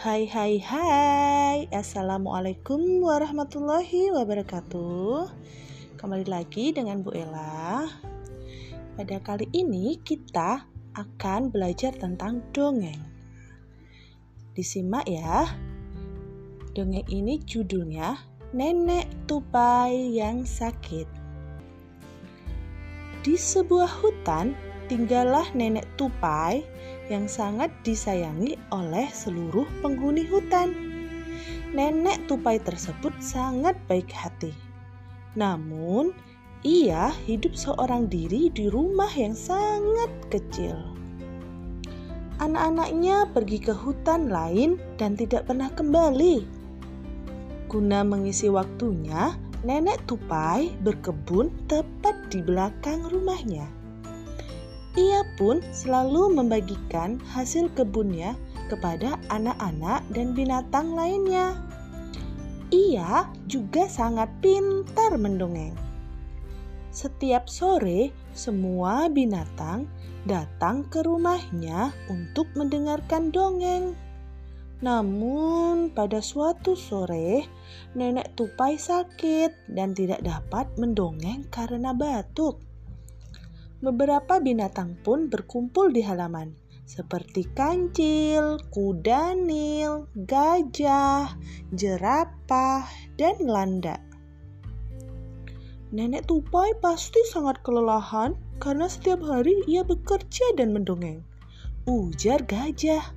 Hai hai hai. Assalamualaikum warahmatullahi wabarakatuh. Kembali lagi dengan Bu Ella. Pada kali ini kita akan belajar tentang dongeng. Disimak ya. Dongeng ini judulnya Nenek Tupai yang Sakit. Di sebuah hutan tinggallah nenek tupai yang sangat disayangi oleh seluruh penghuni hutan. Nenek tupai tersebut sangat baik hati. Namun, ia hidup seorang diri di rumah yang sangat kecil. Anak-anaknya pergi ke hutan lain dan tidak pernah kembali. Guna mengisi waktunya, nenek tupai berkebun tepat di belakang rumahnya. Ia pun selalu membagikan hasil kebunnya kepada anak-anak dan binatang lainnya. Ia juga sangat pintar mendongeng. Setiap sore, semua binatang datang ke rumahnya untuk mendengarkan dongeng. Namun, pada suatu sore, nenek tupai sakit dan tidak dapat mendongeng karena batuk. Beberapa binatang pun berkumpul di halaman, seperti kancil, kuda nil, gajah, jerapah, dan landak. Nenek tupai pasti sangat kelelahan karena setiap hari ia bekerja dan mendongeng. Ujar gajah.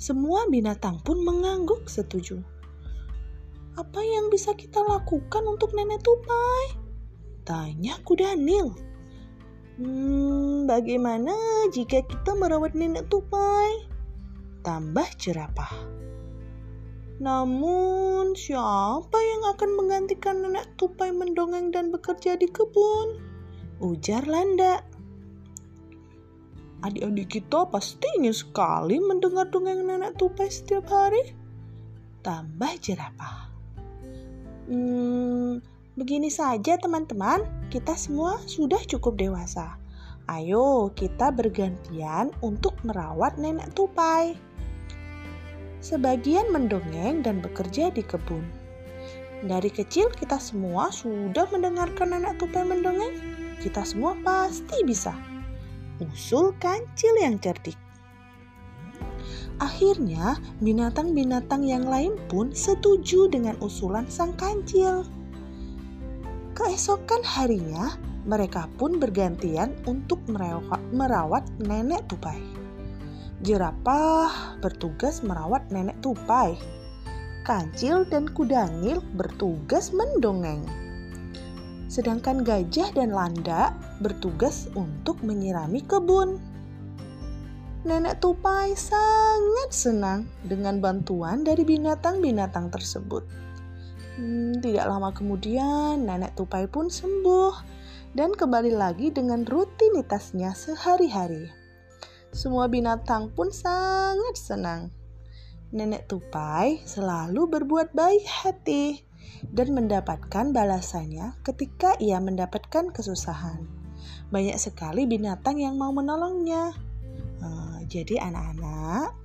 Semua binatang pun mengangguk setuju. Apa yang bisa kita lakukan untuk nenek tupai? Tanya kuda nil. Hmm, bagaimana jika kita merawat nenek tupai? Tambah jerapah. Namun, siapa yang akan menggantikan nenek tupai mendongeng dan bekerja di kebun? Ujar Landa. Adik-adik kita pasti ingin sekali mendengar dongeng nenek tupai setiap hari. Tambah jerapah. Hmm, Begini saja teman-teman, kita semua sudah cukup dewasa. Ayo kita bergantian untuk merawat nenek tupai. Sebagian mendongeng dan bekerja di kebun. Dari kecil kita semua sudah mendengarkan nenek tupai mendongeng. Kita semua pasti bisa. Usul kancil yang cerdik. Akhirnya, binatang-binatang yang lain pun setuju dengan usulan sang kancil. Keesokan harinya, mereka pun bergantian untuk merawat, nenek tupai. Jerapah bertugas merawat nenek tupai. Kancil dan kudangil bertugas mendongeng. Sedangkan gajah dan landak bertugas untuk menyirami kebun. Nenek tupai sangat senang dengan bantuan dari binatang-binatang tersebut. Hmm, tidak lama kemudian, nenek tupai pun sembuh dan kembali lagi dengan rutinitasnya sehari-hari. Semua binatang pun sangat senang. Nenek tupai selalu berbuat baik hati dan mendapatkan balasannya ketika ia mendapatkan kesusahan. Banyak sekali binatang yang mau menolongnya. Uh, jadi, anak-anak,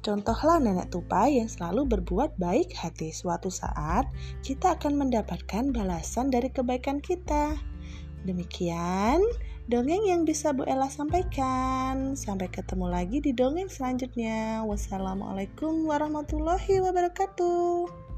Contohlah nenek tupai yang selalu berbuat baik hati. Suatu saat kita akan mendapatkan balasan dari kebaikan kita. Demikian dongeng yang bisa Bu Ella sampaikan. Sampai ketemu lagi di dongeng selanjutnya. Wassalamualaikum warahmatullahi wabarakatuh.